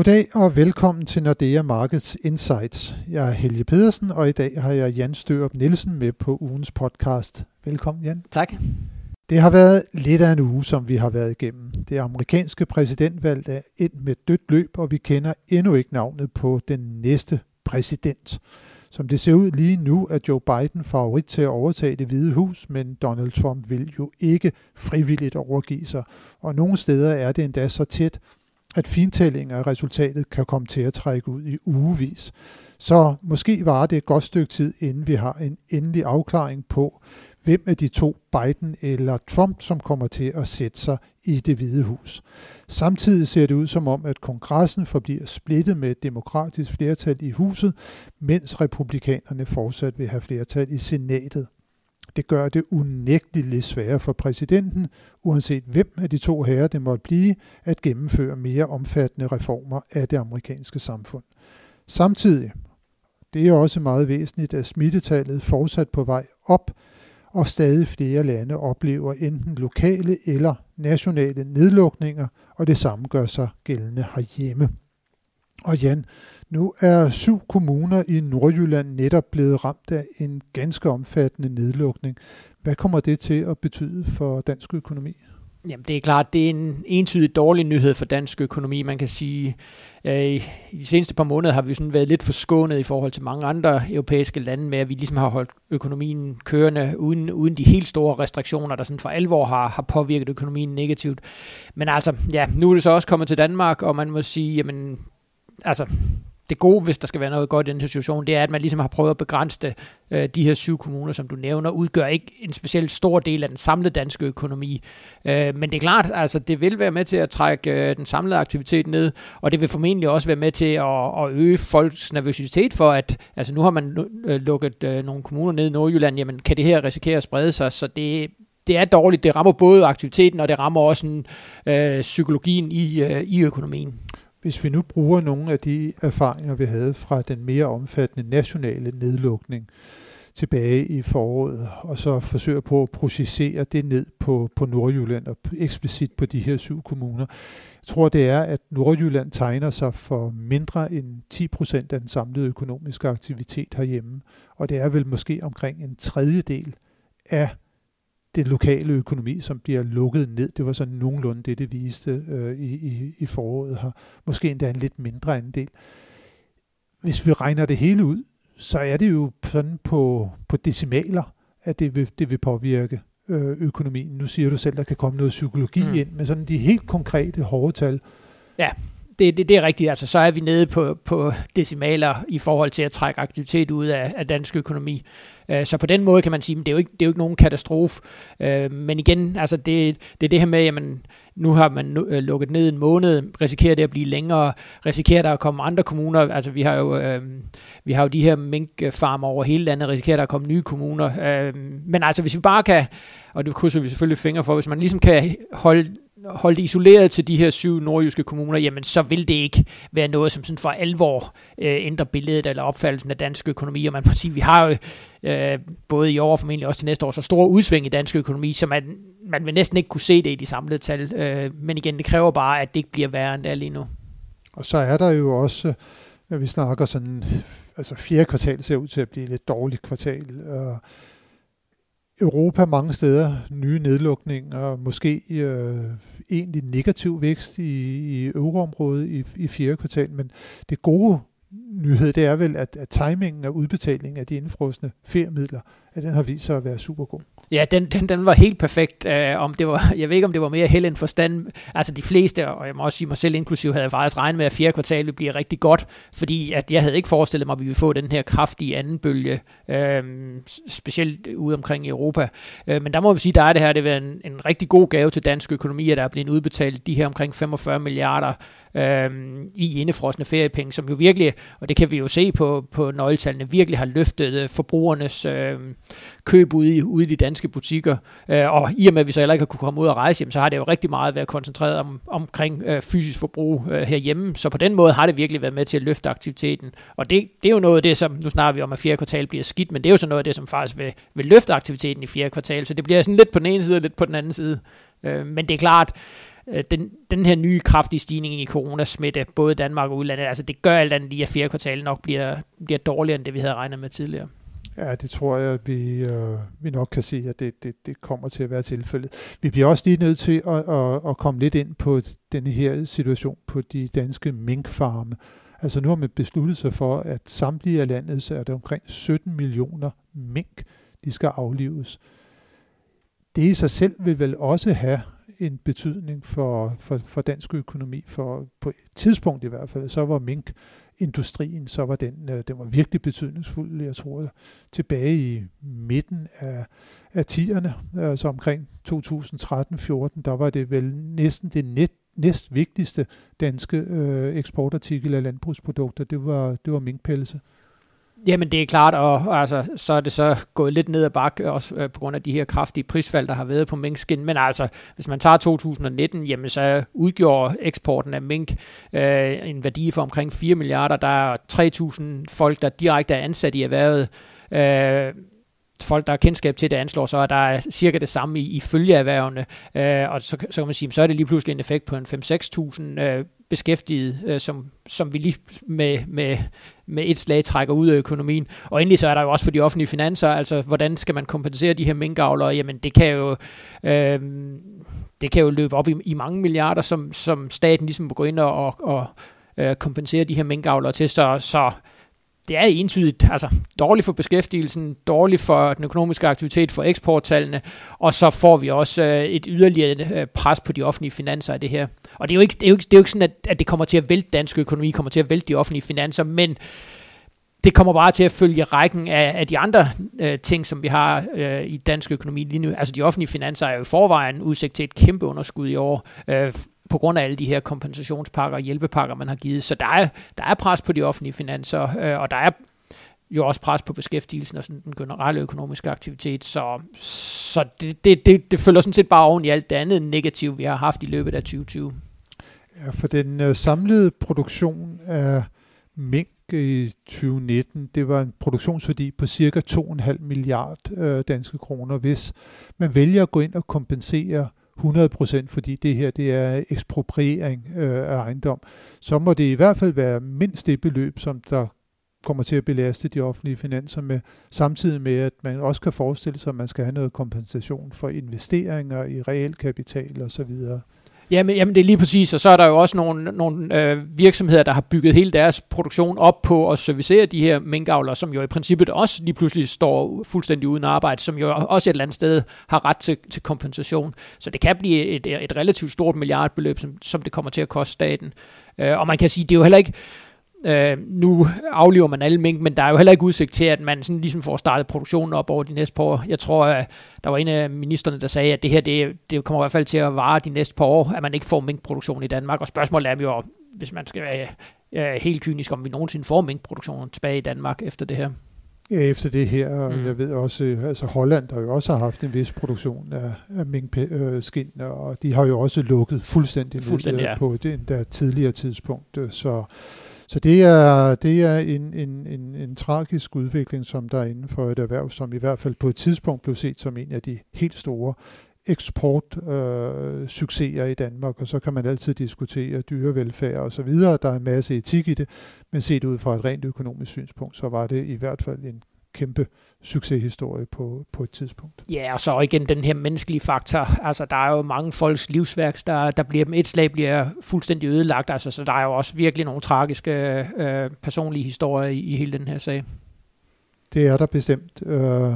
Goddag og velkommen til Nordea Markets Insights. Jeg er Helge Pedersen, og i dag har jeg Jan Størup Nielsen med på ugens podcast. Velkommen, Jan. Tak. Det har været lidt af en uge, som vi har været igennem. Det amerikanske præsidentvalg er ind med dødt løb, og vi kender endnu ikke navnet på den næste præsident. Som det ser ud lige nu, er Joe Biden favorit til at overtage det hvide hus, men Donald Trump vil jo ikke frivilligt overgive sig. Og nogle steder er det endda så tæt, at fintælling af resultatet kan komme til at trække ud i ugevis. Så måske var det et godt stykke tid, inden vi har en endelig afklaring på, hvem af de to, Biden eller Trump, som kommer til at sætte sig i det hvide hus. Samtidig ser det ud som om, at kongressen forbliver splittet med et demokratisk flertal i huset, mens republikanerne fortsat vil have flertal i senatet. Det gør det unægteligt lidt sværere for præsidenten, uanset hvem af de to herrer det måtte blive, at gennemføre mere omfattende reformer af det amerikanske samfund. Samtidig, det er også meget væsentligt, at smittetallet fortsat på vej op, og stadig flere lande oplever enten lokale eller nationale nedlukninger, og det samme gør sig gældende herhjemme. Og Jan, nu er syv kommuner i Nordjylland netop blevet ramt af en ganske omfattende nedlukning. Hvad kommer det til at betyde for dansk økonomi? Jamen det er klart, det er en entydig dårlig nyhed for dansk økonomi. Man kan sige, øh, i de seneste par måneder har vi sådan været lidt forskånet i forhold til mange andre europæiske lande med, at vi ligesom har holdt økonomien kørende uden, uden de helt store restriktioner, der sådan for alvor har, har påvirket økonomien negativt. Men altså, ja, nu er det så også kommet til Danmark, og man må sige, jamen altså, det gode, hvis der skal være noget godt i den her situation, det er, at man ligesom har prøvet at begrænse det. Øh, de her syv kommuner, som du nævner, udgør ikke en specielt stor del af den samlede danske økonomi. Øh, men det er klart, altså det vil være med til at trække øh, den samlede aktivitet ned, og det vil formentlig også være med til at, at øge folks nervøsitet for, at altså nu har man øh, lukket øh, nogle kommuner ned i Nordjylland, jamen kan det her risikere at sprede sig, så det, det er dårligt. Det rammer både aktiviteten, og det rammer også en, øh, psykologien i, øh, i økonomien. Hvis vi nu bruger nogle af de erfaringer, vi havde fra den mere omfattende nationale nedlukning tilbage i foråret, og så forsøger på at processere det ned på, på Nordjylland og eksplicit på de her syv kommuner. Jeg tror, det er, at Nordjylland tegner sig for mindre end 10 procent af den samlede økonomiske aktivitet herhjemme, og det er vel måske omkring en tredjedel af den lokale økonomi, som bliver lukket ned. Det var sådan nogenlunde det, det viste øh, i, i, i foråret her. Måske endda en lidt mindre andel. Hvis vi regner det hele ud, så er det jo sådan på, på decimaler, at det vil, det vil påvirke øh, økonomien. Nu siger du selv, at der kan komme noget psykologi mm. ind, men sådan de helt konkrete hårde tal. Ja, det, det, det er rigtigt. Altså, så er vi nede på, på decimaler i forhold til at trække aktivitet ud af, af dansk økonomi. Øh, så på den måde kan man sige, at det er jo ikke, det er jo ikke nogen katastrofe. Øh, men igen, altså det, det er det her med, at nu har man øh, lukket ned en måned, risikerer det at blive længere, risikerer der at komme andre kommuner, altså vi har jo, øh, vi har jo de her minkfarmer over hele landet, risikerer der at komme nye kommuner. Øh, men altså hvis vi bare kan, og det krydser vi selvfølgelig fingre for, hvis man ligesom kan holde holdt isoleret til de her syv nordjyske kommuner, jamen så vil det ikke være noget, som sådan for alvor øh, ændrer billedet eller opfattelsen af dansk økonomi. Og man må sige, vi har jo øh, både i år og formentlig også til næste år så store udsving i dansk økonomi, så man, man vil næsten ikke kunne se det i de samlede tal. Øh, men igen, det kræver bare, at det ikke bliver værre end det er lige nu. Og så er der jo også, når vi snakker sådan, altså fjerde kvartal ser ud til at blive et lidt dårligt kvartal, og Europa mange steder nye nedlukninger, måske øh, egentlig negativ vækst i, i euroområdet i, i fjerde kvartal, men det gode nyhed, det er vel, at, at timingen af udbetalingen af de indfrosne feriemidler, at den har vist sig at være super god. Ja, den, den, den var helt perfekt. Uh, om det var, jeg ved ikke, om det var mere held end forstand. Altså de fleste, og jeg må også sige mig selv inklusiv, havde faktisk regnet med, at fjerde kvartal ville blive rigtig godt, fordi at jeg havde ikke forestillet mig, at vi ville få den her kraftige anden bølge, uh, specielt ude omkring i Europa. Uh, men der må vi sige, der er det her, det var en, en rigtig god gave til dansk økonomi, at der er blevet udbetalt de her omkring 45 milliarder øh, i indefrosne feriepenge, som jo virkelig, og det kan vi jo se på, på nøgletallene, virkelig har løftet forbrugernes øh, køb ude i, ude i de danske butikker. Øh, og i og med, at vi så heller ikke har kunne komme ud og rejse, hjem, så har det jo rigtig meget været koncentreret om, omkring øh, fysisk forbrug øh, herhjemme. Så på den måde har det virkelig været med til at løfte aktiviteten. Og det, det er jo noget af det, som, nu snakker vi om, at fjerde kvartal bliver skidt, men det er jo så noget af det, som faktisk vil, vil løfte aktiviteten i fjerde kvartal. Så det bliver sådan lidt på den ene side og lidt på den anden side. Øh, men det er klart, øh, den, den her nye kraftige stigning i coronasmitte, både Danmark og udlandet, altså det gør alt andet lige, at fjerde kvartal nok bliver, bliver dårligere, end det vi havde regnet med tidligere. Ja, det tror jeg, vi, øh, vi nok kan sige, at det, det, det kommer til at være tilfældet. Vi bliver også lige nødt til at, at, at komme lidt ind på den her situation på de danske minkfarme. Altså nu har man besluttet sig for, at samtlige af landet, så er der omkring 17 millioner mink, de skal aflives. Det i sig selv vil vel også have en betydning for, for, for dansk økonomi, for på et tidspunkt i hvert fald, så var mink industrien, så var den, øh, den var virkelig betydningsfuld. Jeg tror, øh, tilbage i midten af, af 10'erne, altså omkring 2013-14, der var det vel næsten det net, næst vigtigste danske øh, eksportartikel af landbrugsprodukter, det var, det var minkpelse. Jamen det er klart, og altså, så er det så gået lidt ned ad bakke, øh, også øh, på grund af de her kraftige prisfald, der har været på minkskin. Men altså, hvis man tager 2019, jamen så udgjorde eksporten af mink øh, en værdi for omkring 4 milliarder. Der er 3.000 folk, der direkte er ansat i erhvervet. Øh, folk, der har kendskab til det, anslår så, at der er cirka det samme i, i følgeerhvervene. Øh, og så, så kan man sige, så er det lige pludselig en effekt på en 5-6.000 øh, beskæftiget, øh, som, som vi lige med, med, med et slag trækker ud af økonomien. Og endelig så er der jo også for de offentlige finanser, altså hvordan skal man kompensere de her minkavlere? Jamen det kan jo, øh, det kan jo løbe op i, i mange milliarder, som, som staten ligesom må gå ind og, og, og øh, kompensere de her minkavlere til. Så, så det er entydigt altså, dårligt for beskæftigelsen, dårligt for den økonomiske aktivitet, for eksporttallene, og så får vi også øh, et yderligere øh, pres på de offentlige finanser af det her. Og det er jo ikke, det er jo ikke, det er jo ikke sådan, at, at det kommer til at vælte dansk økonomi, kommer til at vælte de offentlige finanser, men det kommer bare til at følge rækken af, af de andre øh, ting, som vi har øh, i dansk økonomi lige nu. Altså de offentlige finanser er jo i forvejen udsigt til et kæmpe underskud i år. Øh, på grund af alle de her kompensationspakker og hjælpepakker, man har givet. Så der er, der er pres på de offentlige finanser, øh, og der er jo også pres på beskæftigelsen og sådan den generelle økonomiske aktivitet. Så, så det, det, det, det følger sådan set bare oven i alt det andet negative, vi har haft i løbet af 2020. Ja, for den øh, samlede produktion af mink i 2019, det var en produktionsværdi på cirka 2,5 milliard øh, danske kroner, hvis man vælger at gå ind og kompensere 100%, fordi det her det er ekspropriering øh, af ejendom, så må det i hvert fald være mindst det beløb, som der kommer til at belaste de offentlige finanser med, samtidig med, at man også kan forestille sig, at man skal have noget kompensation for investeringer i realkapital osv. Jamen, jamen det er lige præcis, og så er der jo også nogle, nogle øh, virksomheder, der har bygget hele deres produktion op på at servicere de her minkavlere, som jo i princippet også lige pludselig står fuldstændig uden arbejde, som jo også et eller andet sted har ret til, til kompensation. Så det kan blive et, et relativt stort milliardbeløb, som, som det kommer til at koste staten. Øh, og man kan sige, det er jo heller ikke Øh, nu aflever man alle mink, men der er jo heller ikke udsigt til, at man sådan ligesom får startet produktionen op over de næste par år. Jeg tror, at der var en af ministerne, der sagde, at det her det, det kommer i hvert fald til at vare de næste par år, at man ikke får minkproduktion i Danmark. Og spørgsmålet er jo, hvis man skal være øh, helt kynisk, om vi nogensinde får minkproduktion tilbage i Danmark efter det her. Ja, efter det her, mm. jeg ved også, altså Holland der jo også har haft en vis produktion af, af minkskin, og de har jo også lukket fuldstændig, fuldstændig ja. på det der tidligere tidspunkt, så så det er, det er en, en, en, en tragisk udvikling, som der er inden for et erhverv, som i hvert fald på et tidspunkt blev set som en af de helt store eksportsucceser øh, i Danmark, og så kan man altid diskutere dyrevelfærd og så videre. Der er en masse etik i det, men set ud fra et rent økonomisk synspunkt, så var det i hvert fald en kæmpe succeshistorie på, på et tidspunkt. Ja, og så igen den her menneskelige faktor. Altså, der er jo mange folks livsværk, der, der bliver et slag bliver fuldstændig ødelagt. Altså, så der er jo også virkelig nogle tragiske øh, personlige historier i, i hele den her sag. Det er der bestemt. Øh,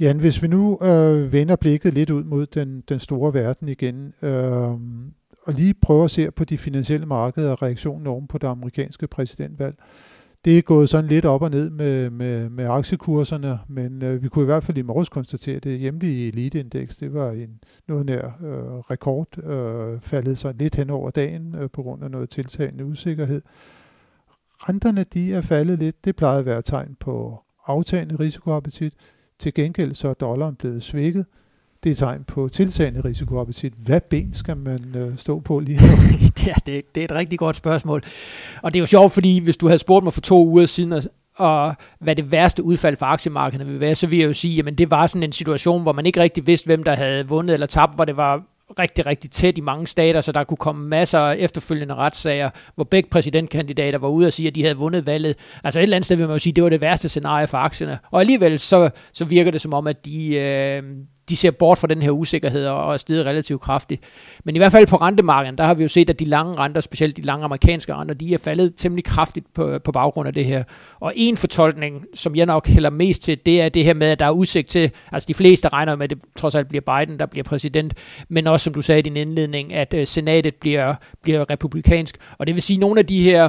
Jan, hvis vi nu øh, vender blikket lidt ud mod den, den store verden igen, øh, og lige prøver at se på de finansielle markeder og reaktionen oven på det amerikanske præsidentvalg, øh, det er gået sådan lidt op og ned med, med, med aktiekurserne, men øh, vi kunne i hvert fald i morges konstatere, at det hjemlige eliteindeks, det var en noget nær øh, rekord, øh, faldet sådan lidt hen over dagen øh, på grund af noget tiltagende usikkerhed. Renterne, de er faldet lidt. Det plejer at være tegn på aftagende risikoappetit. Til gengæld så er dollaren blevet svækket det er tegn på tiltagende risikoappetit. Hvad ben skal man øh, stå på lige nu? ja, det, det er et rigtig godt spørgsmål. Og det er jo sjovt, fordi hvis du havde spurgt mig for to uger siden, og, og hvad det værste udfald for aktiemarkederne ville være, så ville jeg jo sige, at det var sådan en situation, hvor man ikke rigtig vidste, hvem der havde vundet eller tabt, hvor det var rigtig, rigtig tæt i mange stater, så der kunne komme masser af efterfølgende retssager, hvor begge præsidentkandidater var ude og sige, at de havde vundet valget. Altså et eller andet sted vil man jo sige, at det var det værste scenarie for aktierne. Og alligevel så, så virker det som om, at de, øh, de ser bort fra den her usikkerhed og er steget relativt kraftigt. Men i hvert fald på rentemarkedet, der har vi jo set, at de lange renter, specielt de lange amerikanske renter, de er faldet temmelig kraftigt på, på baggrund af det her. Og en fortolkning, som jeg nok hælder mest til, det er det her med, at der er udsigt til, altså de fleste regner med, at det trods alt bliver Biden, der bliver præsident, men også som du sagde i din indledning, at øh, senatet bliver, bliver republikansk. Og det vil sige, at nogle af de her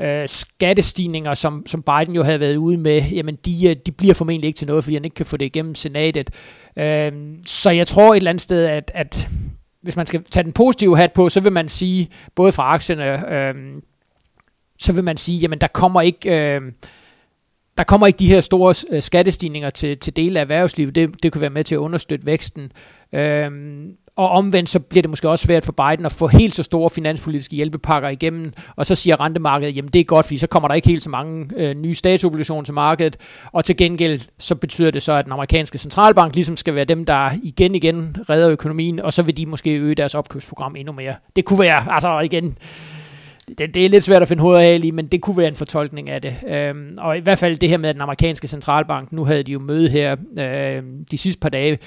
øh, skattestigninger, som, som Biden jo havde været ude med, jamen de, øh, de bliver formentlig ikke til noget, fordi han ikke kan få det igennem senatet. Øh, så jeg tror et eller andet sted, at, at hvis man skal tage den positive hat på, så vil man sige, både fra aktierne, øh, så vil man sige, jamen der kommer ikke... Øh, der kommer ikke de her store øh, skattestigninger til, til dele af erhvervslivet. Det, det kan være med til at understøtte væksten. Øhm, og omvendt så bliver det måske også svært for Biden at få helt så store finanspolitiske hjælpepakker igennem, og så siger rentemarkedet, jamen det er godt, fordi så kommer der ikke helt så mange øh, nye statsobligationer til markedet, og til gengæld så betyder det så, at den amerikanske centralbank ligesom skal være dem, der igen igen redder økonomien, og så vil de måske øge deres opkøbsprogram endnu mere. Det kunne være, altså igen, det, det er lidt svært at finde hovedet af lige, men det kunne være en fortolkning af det. Øhm, og i hvert fald det her med, at den amerikanske centralbank, nu havde de jo møde her øh, de sidste par dage,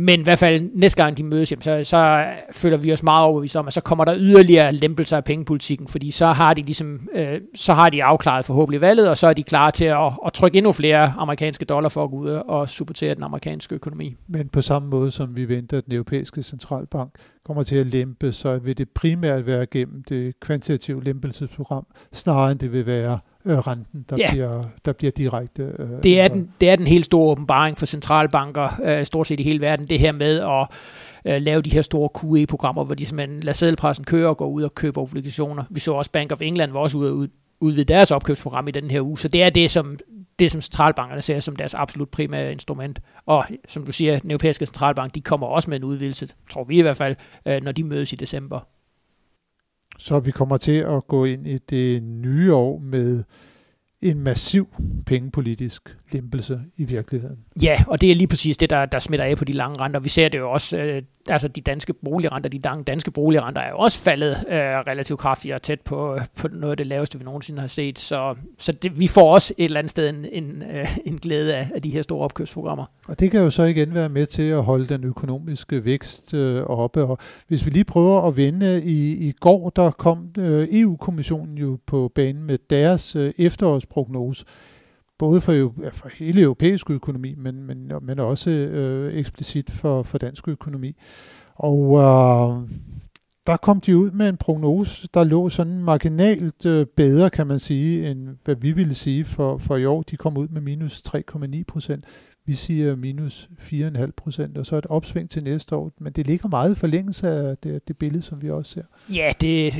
men i hvert fald næste gang de mødes, jamen, så, så føler vi os meget overbevist om, at så kommer der yderligere lempelser af pengepolitikken, fordi så har de ligesom, øh, så har de afklaret forhåbentlig valget, og så er de klar til at, at trykke endnu flere amerikanske dollar for at gå ud og supportere den amerikanske økonomi. Men på samme måde som vi venter, at den europæiske centralbank kommer til at lempe, så vil det primært være gennem det kvantitative lempelsesprogram, snarere end det vil være øh, renten, der, ja. bliver, der bliver direkte... Øh, det, er den, det er den helt store åbenbaring for centralbanker, øh, stort set i hele verden, det her med at øh, lave de her store QE-programmer, hvor de simpelthen lader sædelpressen køre og går ud og køber obligationer. Vi så også Bank of England var også ude og udvide deres opkøbsprogram i den her uge, så det er det, som, det, som centralbankerne ser som deres absolut primære instrument. Og som du siger, den europæiske centralbank, de kommer også med en udvidelse, tror vi i hvert fald, øh, når de mødes i december. Så vi kommer til at gå ind i det nye år med en massiv pengepolitisk lempelse i virkeligheden. Ja, og det er lige præcis det, der, der smitter af på de lange renter. Vi ser det jo også, øh, altså de danske boligrenter, de danske boligrenter er jo også faldet øh, relativt kraftigt og tæt på, på noget af det laveste, vi nogensinde har set. Så, så det, vi får også et eller andet sted en, en, øh, en glæde af, af de her store opkøbsprogrammer. Og det kan jo så igen være med til at holde den økonomiske vækst øh, oppe. Og hvis vi lige prøver at vende, i, i går der kom øh, EU-kommissionen jo på banen med deres øh, prognose, både for, for hele europæisk økonomi, men, men, men også øh, eksplicit for, for dansk økonomi. Og øh, der kom de ud med en prognose, der lå sådan marginalt øh, bedre, kan man sige, end hvad vi ville sige for, for i år. De kom ud med minus 3,9 procent. Vi siger minus 4,5 procent, og så et opsving til næste år. Men det ligger meget i forlængelse af det, det billede, som vi også ser. Ja, det,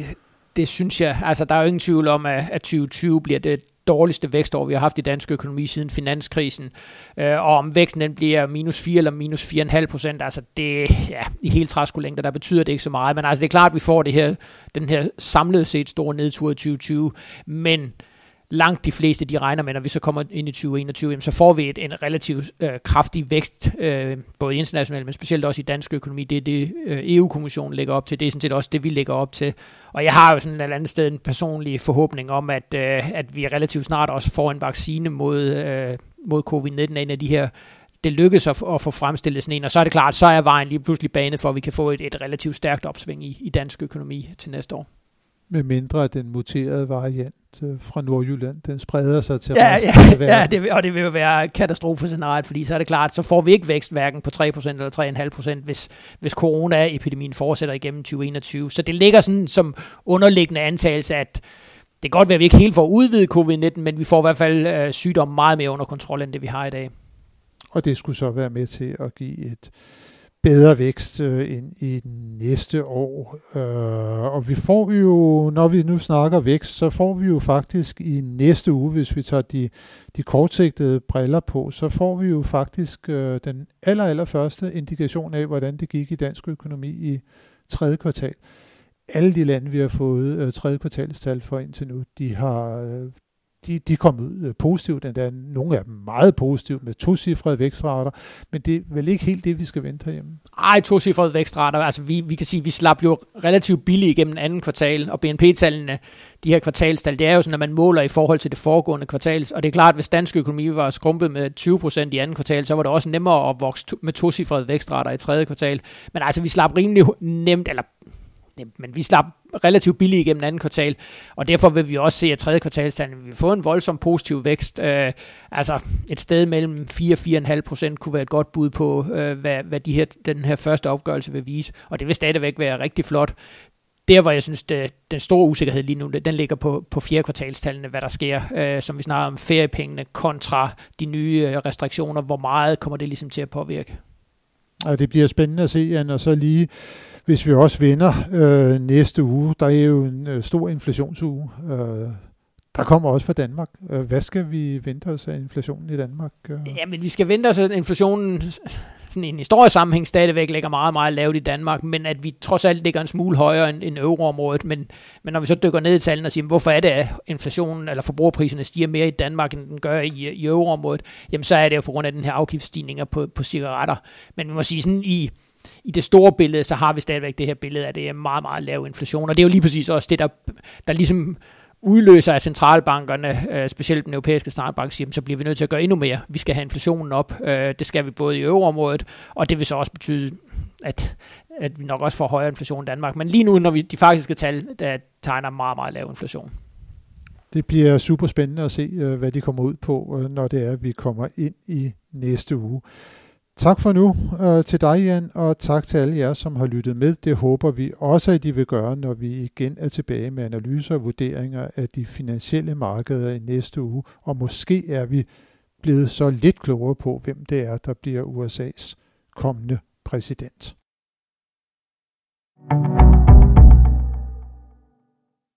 det synes jeg. Altså, der er jo ingen tvivl om, at, at 2020 bliver det dårligste vækstår, vi har haft i dansk økonomi siden finanskrisen. Øh, og om væksten den bliver minus 4 eller minus 4,5 procent, altså det, ja, i hele træskolængder, der betyder det ikke så meget. Men altså det er klart, at vi får det her, den her samlet set store nedtur i 2020. Men langt de fleste, de regner med, når vi så kommer ind i 2021, jamen, så får vi et, en relativt øh, kraftig vækst, øh, både internationalt, men specielt også i dansk økonomi. Det er det, øh, EU-kommissionen lægger op til. Det er sådan set også det, vi lægger op til. Og jeg har jo sådan et eller andet sted en personlig forhåbning om, at, øh, at vi relativt snart også får en vaccine mod, øh, mod covid-19 en af de her det lykkes at, at få fremstillet sådan en, og så er det klart, så er vejen lige pludselig banet for, at vi kan få et, et relativt stærkt opsving i, i dansk økonomi til næste år med mindre den muterede variant øh, fra Nordjylland, den spreder sig til ja, resten ja, af verden. Ja, det, vil, og det vil jo være katastrofescenariet, fordi så er det klart, så får vi ikke vækst hverken på 3% eller 3,5%, hvis, hvis coronaepidemien fortsætter igennem 2021. Så det ligger sådan som underliggende antagelse, at det kan godt være, at vi ikke helt får udvidet covid-19, men vi får i hvert fald øh, sygdommen meget mere under kontrol, end det vi har i dag. Og det skulle så være med til at give et bedre vækst øh, end i næste år. Øh, og vi får jo, når vi nu snakker vækst, så får vi jo faktisk i næste uge, hvis vi tager de, de kortsigtede briller på, så får vi jo faktisk øh, den aller, aller første indikation af, hvordan det gik i dansk økonomi i tredje kvartal. Alle de lande, vi har fået øh, tredje kvartalstal for indtil nu, de har øh, de, de kom ud øh, positivt, endda nogle af dem meget positivt med tocifrede vækstrater, men det er vel ikke helt det, vi skal vente herhjemme? Ej, tocifrede vækstrater, altså vi, vi kan sige, vi slap jo relativt billigt igennem anden kvartal, og BNP-tallene, de her kvartalstal, det er jo sådan, at man måler i forhold til det foregående kvartal, og det er klart, at hvis dansk økonomi var skrumpet med 20% i anden kvartal, så var det også nemmere at vokse med tocifrede vækstrater i tredje kvartal, men altså vi slap rimelig nemt, eller men vi slap relativt billigt igennem anden kvartal, og derfor vil vi også se, at tredje kvartalstallet vil få en voldsom positiv vækst. Øh, altså et sted mellem 4-4,5 procent kunne være et godt bud på, øh, hvad, hvad de her, den her første opgørelse vil vise, og det vil stadigvæk være rigtig flot. Der, hvor jeg synes, det, den store usikkerhed lige nu, den ligger på, på fjerde kvartalstallene, hvad der sker, øh, som vi snakker om feriepengene kontra de nye øh, restriktioner. Hvor meget kommer det ligesom til at påvirke? Og det bliver spændende at se, Jan, og så lige hvis vi også vinder øh, næste uge, der er jo en øh, stor inflationsuge. Øh, der kommer også fra Danmark. Øh, hvad skal vi vente os af inflationen i Danmark? Øh? Ja, men vi skal vente os, at inflationen sådan i en historisk sammenhæng stadigvæk ligger meget, meget lavt i Danmark, men at vi trods alt ligger en smule højere end, end euroområdet. Men, men når vi så dykker ned i tallene og siger, hvorfor er det, at inflationen eller forbrugerpriserne stiger mere i Danmark, end den gør i, i euroområdet, jamen så er det jo på grund af den her afgiftsstigninger på, på cigaretter. Men vi må sige sådan i i det store billede, så har vi stadigvæk det her billede af, det er meget, meget lav inflation. Og det er jo lige præcis også det, der, der ligesom udløser af centralbankerne, øh, specielt den europæiske centralbank, siger, så bliver vi nødt til at gøre endnu mere. Vi skal have inflationen op. Øh, det skal vi både i euroområdet, og det vil så også betyde, at, at vi nok også får højere inflation i Danmark. Men lige nu, når vi de faktiske tal, der tegner meget, meget lav inflation. Det bliver super spændende at se, øh, hvad de kommer ud på, øh, når det er, at vi kommer ind i næste uge. Tak for nu øh, til dig, Jan, og tak til alle jer, som har lyttet med. Det håber vi også, at I vil gøre, når vi igen er tilbage med analyser og vurderinger af de finansielle markeder i næste uge. Og måske er vi blevet så lidt klogere på, hvem det er, der bliver USA's kommende præsident. thank you